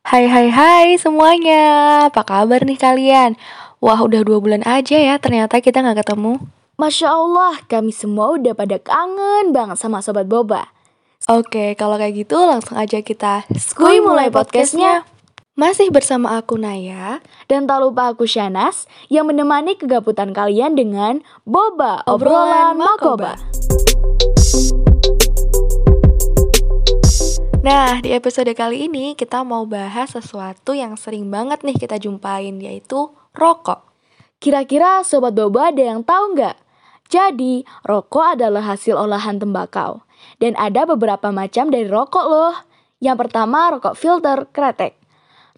Hai hai hai semuanya, apa kabar nih kalian? Wah udah dua bulan aja ya ternyata kita nggak ketemu Masya Allah, kami semua udah pada kangen banget sama Sobat Boba. Oke, kalau kayak gitu langsung aja kita Skuy mulai podcastnya. Masih bersama aku Naya Dan tak lupa aku Shanas yang menemani kegabutan kalian dengan Boba, obrolan Makoba. Nah, di episode kali ini kita mau bahas sesuatu yang sering banget nih kita jumpain yaitu rokok Kira-kira Sobat Boba ada yang tahu nggak? Jadi, rokok adalah hasil olahan tembakau. Dan ada beberapa macam dari rokok loh. Yang pertama, rokok filter kretek.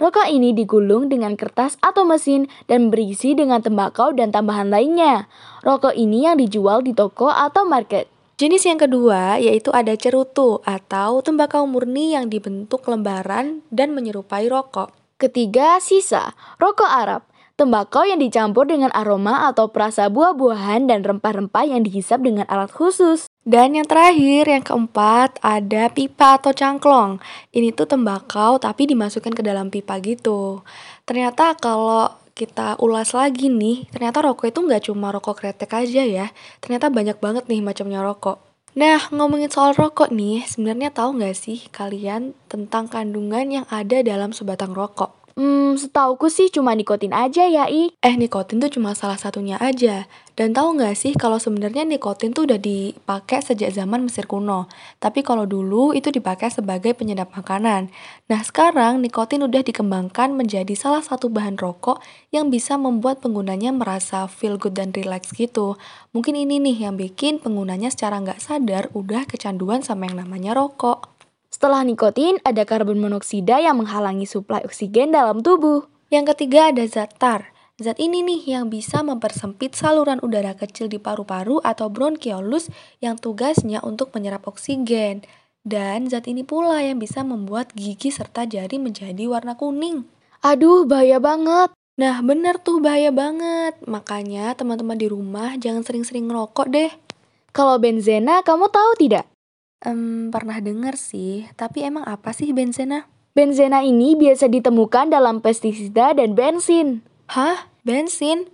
Rokok ini digulung dengan kertas atau mesin dan berisi dengan tembakau dan tambahan lainnya. Rokok ini yang dijual di toko atau market. Jenis yang kedua yaitu ada cerutu atau tembakau murni yang dibentuk lembaran dan menyerupai rokok. Ketiga, sisa, rokok Arab. Tembakau yang dicampur dengan aroma atau perasa buah-buahan dan rempah-rempah yang dihisap dengan alat khusus. Dan yang terakhir, yang keempat, ada pipa atau cangklong. Ini tuh tembakau tapi dimasukkan ke dalam pipa gitu. Ternyata kalau kita ulas lagi nih, ternyata rokok itu nggak cuma rokok kretek aja ya. Ternyata banyak banget nih macamnya rokok. Nah, ngomongin soal rokok nih, sebenarnya tahu nggak sih kalian tentang kandungan yang ada dalam sebatang rokok? Hmm, setauku sih cuma nikotin aja ya, I. Eh, nikotin tuh cuma salah satunya aja. Dan tahu nggak sih kalau sebenarnya nikotin tuh udah dipakai sejak zaman Mesir kuno. Tapi kalau dulu itu dipakai sebagai penyedap makanan. Nah, sekarang nikotin udah dikembangkan menjadi salah satu bahan rokok yang bisa membuat penggunanya merasa feel good dan relax gitu. Mungkin ini nih yang bikin penggunanya secara nggak sadar udah kecanduan sama yang namanya rokok. Setelah nikotin, ada karbon monoksida yang menghalangi suplai oksigen dalam tubuh. Yang ketiga ada zat tar. Zat ini nih yang bisa mempersempit saluran udara kecil di paru-paru atau bronkiolus yang tugasnya untuk menyerap oksigen. Dan zat ini pula yang bisa membuat gigi serta jari menjadi warna kuning. Aduh, bahaya banget. Nah, bener tuh bahaya banget. Makanya teman-teman di rumah jangan sering-sering ngerokok deh. Kalau benzena, kamu tahu tidak? Um, pernah dengar sih, tapi emang apa sih benzena? Benzena ini biasa ditemukan dalam pestisida dan bensin. Hah? Bensin?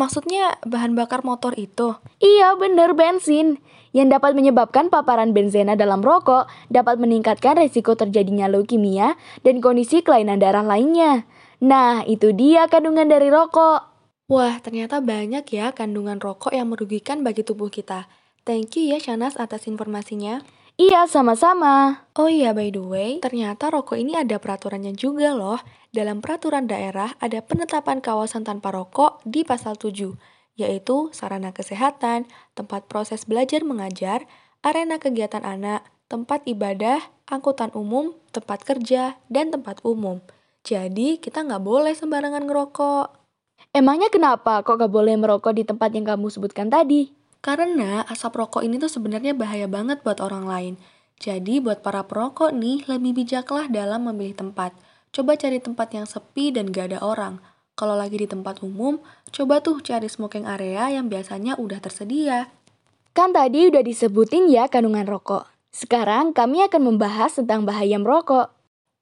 Maksudnya bahan bakar motor itu? Iya, bener bensin. Yang dapat menyebabkan paparan benzena dalam rokok dapat meningkatkan resiko terjadinya leukemia dan kondisi kelainan darah lainnya. Nah, itu dia kandungan dari rokok. Wah, ternyata banyak ya kandungan rokok yang merugikan bagi tubuh kita. Thank you ya Shanas atas informasinya. Iya, sama-sama. Oh iya, by the way, ternyata rokok ini ada peraturannya juga loh. Dalam peraturan daerah ada penetapan kawasan tanpa rokok di pasal 7, yaitu sarana kesehatan, tempat proses belajar mengajar, arena kegiatan anak, tempat ibadah, angkutan umum, tempat kerja, dan tempat umum. Jadi, kita nggak boleh sembarangan ngerokok. Emangnya kenapa kok gak boleh merokok di tempat yang kamu sebutkan tadi? Karena asap rokok ini tuh sebenarnya bahaya banget buat orang lain. Jadi buat para perokok nih, lebih bijaklah dalam memilih tempat. Coba cari tempat yang sepi dan gak ada orang. Kalau lagi di tempat umum, coba tuh cari smoking area yang biasanya udah tersedia. Kan tadi udah disebutin ya kandungan rokok. Sekarang kami akan membahas tentang bahaya merokok.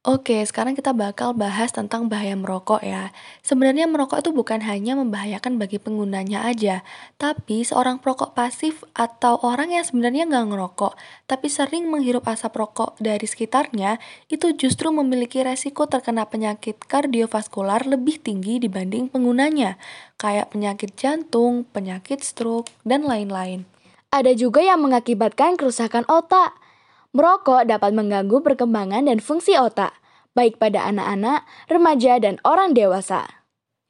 Oke, sekarang kita bakal bahas tentang bahaya merokok ya. Sebenarnya merokok itu bukan hanya membahayakan bagi penggunanya aja, tapi seorang perokok pasif atau orang yang sebenarnya nggak ngerokok, tapi sering menghirup asap rokok dari sekitarnya, itu justru memiliki resiko terkena penyakit kardiovaskular lebih tinggi dibanding penggunanya, kayak penyakit jantung, penyakit stroke, dan lain-lain. Ada juga yang mengakibatkan kerusakan otak. Merokok dapat mengganggu perkembangan dan fungsi otak, baik pada anak-anak, remaja, dan orang dewasa.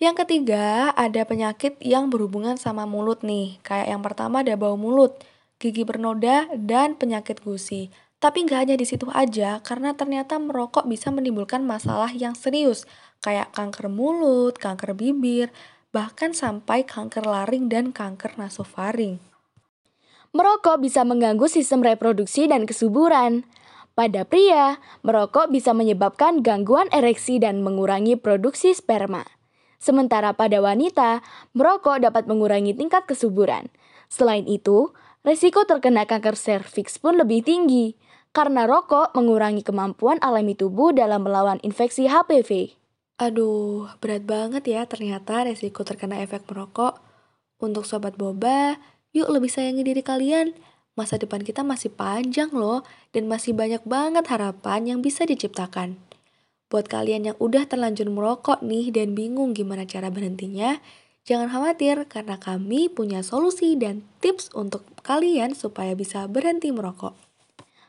Yang ketiga, ada penyakit yang berhubungan sama mulut nih. Kayak yang pertama ada bau mulut, gigi bernoda, dan penyakit gusi. Tapi nggak hanya di situ aja, karena ternyata merokok bisa menimbulkan masalah yang serius, kayak kanker mulut, kanker bibir, bahkan sampai kanker laring dan kanker nasofaring. Merokok bisa mengganggu sistem reproduksi dan kesuburan. Pada pria, merokok bisa menyebabkan gangguan ereksi dan mengurangi produksi sperma. Sementara pada wanita, merokok dapat mengurangi tingkat kesuburan. Selain itu, resiko terkena kanker serviks pun lebih tinggi. karena rokok mengurangi kemampuan alami tubuh dalam melawan infeksi HPV. Aduh, berat banget ya ternyata resiko terkena efek merokok. Untuk sobat boba, yuk lebih sayangi diri kalian. Masa depan kita masih panjang loh, dan masih banyak banget harapan yang bisa diciptakan. Buat kalian yang udah terlanjur merokok nih dan bingung gimana cara berhentinya, jangan khawatir karena kami punya solusi dan tips untuk kalian supaya bisa berhenti merokok.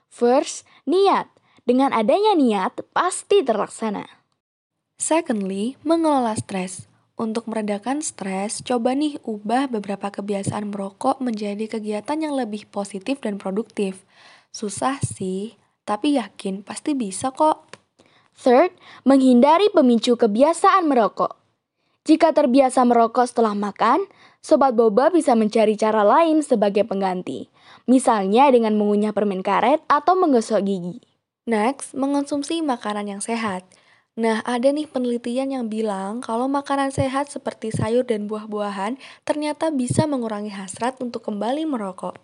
First, niat. Dengan adanya niat, pasti terlaksana. Secondly, mengelola stres. Untuk meredakan stres, coba nih ubah beberapa kebiasaan merokok menjadi kegiatan yang lebih positif dan produktif. Susah sih, tapi yakin pasti bisa kok. Third, menghindari pemicu kebiasaan merokok. Jika terbiasa merokok setelah makan, sobat boba bisa mencari cara lain sebagai pengganti. Misalnya dengan mengunyah permen karet atau menggosok gigi. Next, mengonsumsi makanan yang sehat. Nah, ada nih penelitian yang bilang kalau makanan sehat seperti sayur dan buah-buahan ternyata bisa mengurangi hasrat untuk kembali merokok.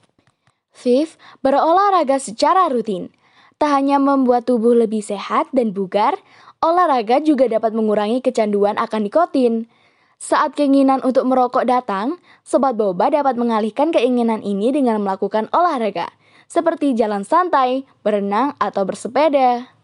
Fifth, berolahraga secara rutin. Tak hanya membuat tubuh lebih sehat dan bugar, olahraga juga dapat mengurangi kecanduan akan nikotin. Saat keinginan untuk merokok datang, sobat boba dapat mengalihkan keinginan ini dengan melakukan olahraga, seperti jalan santai, berenang, atau bersepeda.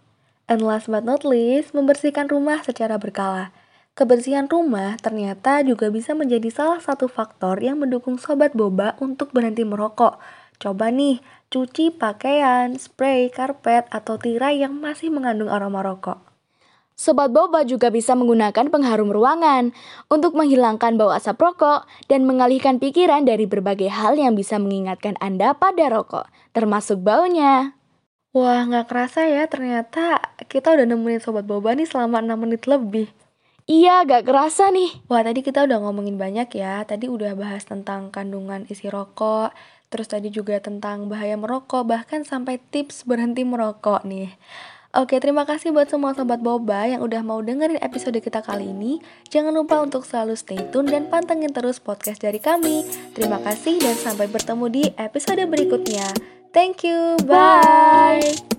And last but not least, membersihkan rumah secara berkala. Kebersihan rumah ternyata juga bisa menjadi salah satu faktor yang mendukung sobat boba untuk berhenti merokok. Coba nih, cuci pakaian, spray, karpet, atau tirai yang masih mengandung aroma rokok. Sobat Boba juga bisa menggunakan pengharum ruangan untuk menghilangkan bau asap rokok dan mengalihkan pikiran dari berbagai hal yang bisa mengingatkan Anda pada rokok, termasuk baunya. Wah, nggak kerasa ya ternyata kita udah nemenin Sobat Boba nih selama 6 menit lebih. Iya, gak kerasa nih. Wah, tadi kita udah ngomongin banyak ya. Tadi udah bahas tentang kandungan isi rokok, terus tadi juga tentang bahaya merokok, bahkan sampai tips berhenti merokok nih. Oke, terima kasih buat semua sobat boba yang udah mau dengerin episode kita kali ini. Jangan lupa untuk selalu stay tune dan pantengin terus podcast dari kami. Terima kasih dan sampai bertemu di episode berikutnya. Thank you, bye. bye.